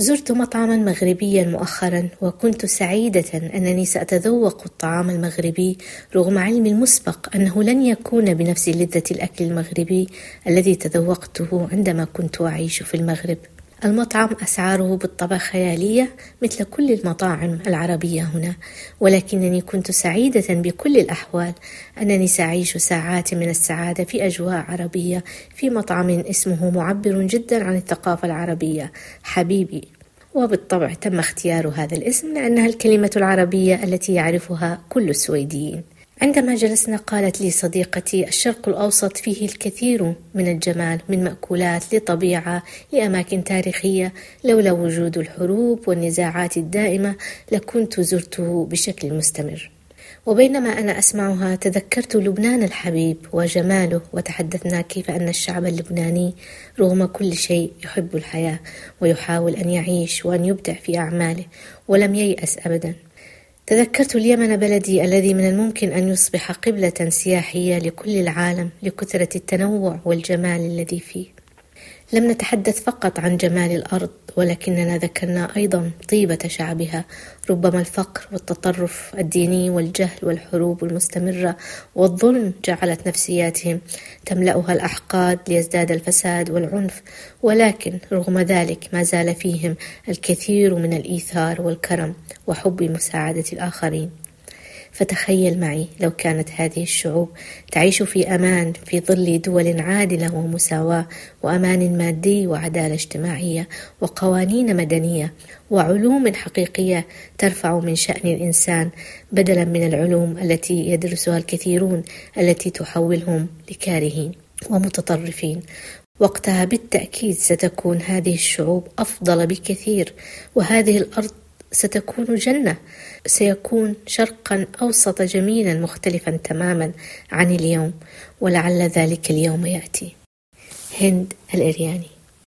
زرت مطعما مغربيا مؤخرا وكنت سعيدة أنني سأتذوق الطعام المغربي رغم علمي المسبق أنه لن يكون بنفس لذة الأكل المغربي الذي تذوقته عندما كنت أعيش في المغرب. المطعم أسعاره بالطبع خيالية مثل كل المطاعم العربية هنا ولكنني كنت سعيدة بكل الأحوال. أنني سأعيش ساعات من السعادة في أجواء عربية في مطعم اسمه معبر جدا عن الثقافة العربية حبيبي. وبالطبع تم اختيار هذا الاسم لأنها الكلمة العربية التي يعرفها كل السويديين. عندما جلسنا قالت لي صديقتي الشرق الأوسط فيه الكثير من الجمال من مأكولات لطبيعة لأماكن تاريخية. لولا وجود الحروب والنزاعات الدائمة لكنت زرته بشكل مستمر. وبينما أنا أسمعها تذكرت لبنان الحبيب وجماله وتحدثنا كيف أن الشعب اللبناني رغم كل شيء يحب الحياة ويحاول أن يعيش وأن يبدع في أعماله ولم ييأس أبدا. تذكرت اليمن بلدي الذي من الممكن أن يصبح قبلة سياحية لكل العالم لكثرة التنوع والجمال الذي فيه. لم نتحدث فقط عن جمال الأرض ولكننا ذكرنا أيضا طيبة شعبها ربما الفقر والتطرف الديني والجهل والحروب المستمرة والظلم جعلت نفسياتهم تملأها الأحقاد ليزداد الفساد والعنف ولكن رغم ذلك ما زال فيهم الكثير من الإيثار والكرم وحب مساعدة الآخرين. فتخيل معي لو كانت هذه الشعوب تعيش في أمان في ظل دول عادله ومساواه وأمان مادي وعدالة اجتماعية وقوانين مدنية وعلوم حقيقية ترفع من شأن الإنسان بدلا من العلوم التي يدرسها الكثيرون التي تحولهم لكارهين ومتطرفين. وقتها بالتأكيد ستكون هذه الشعوب أفضل بكثير وهذه الأرض ستكون جنة سيكون شرقا أوسط جميلا مختلفا تماما عن اليوم ولعل ذلك اليوم يأتي. هند الإرياني.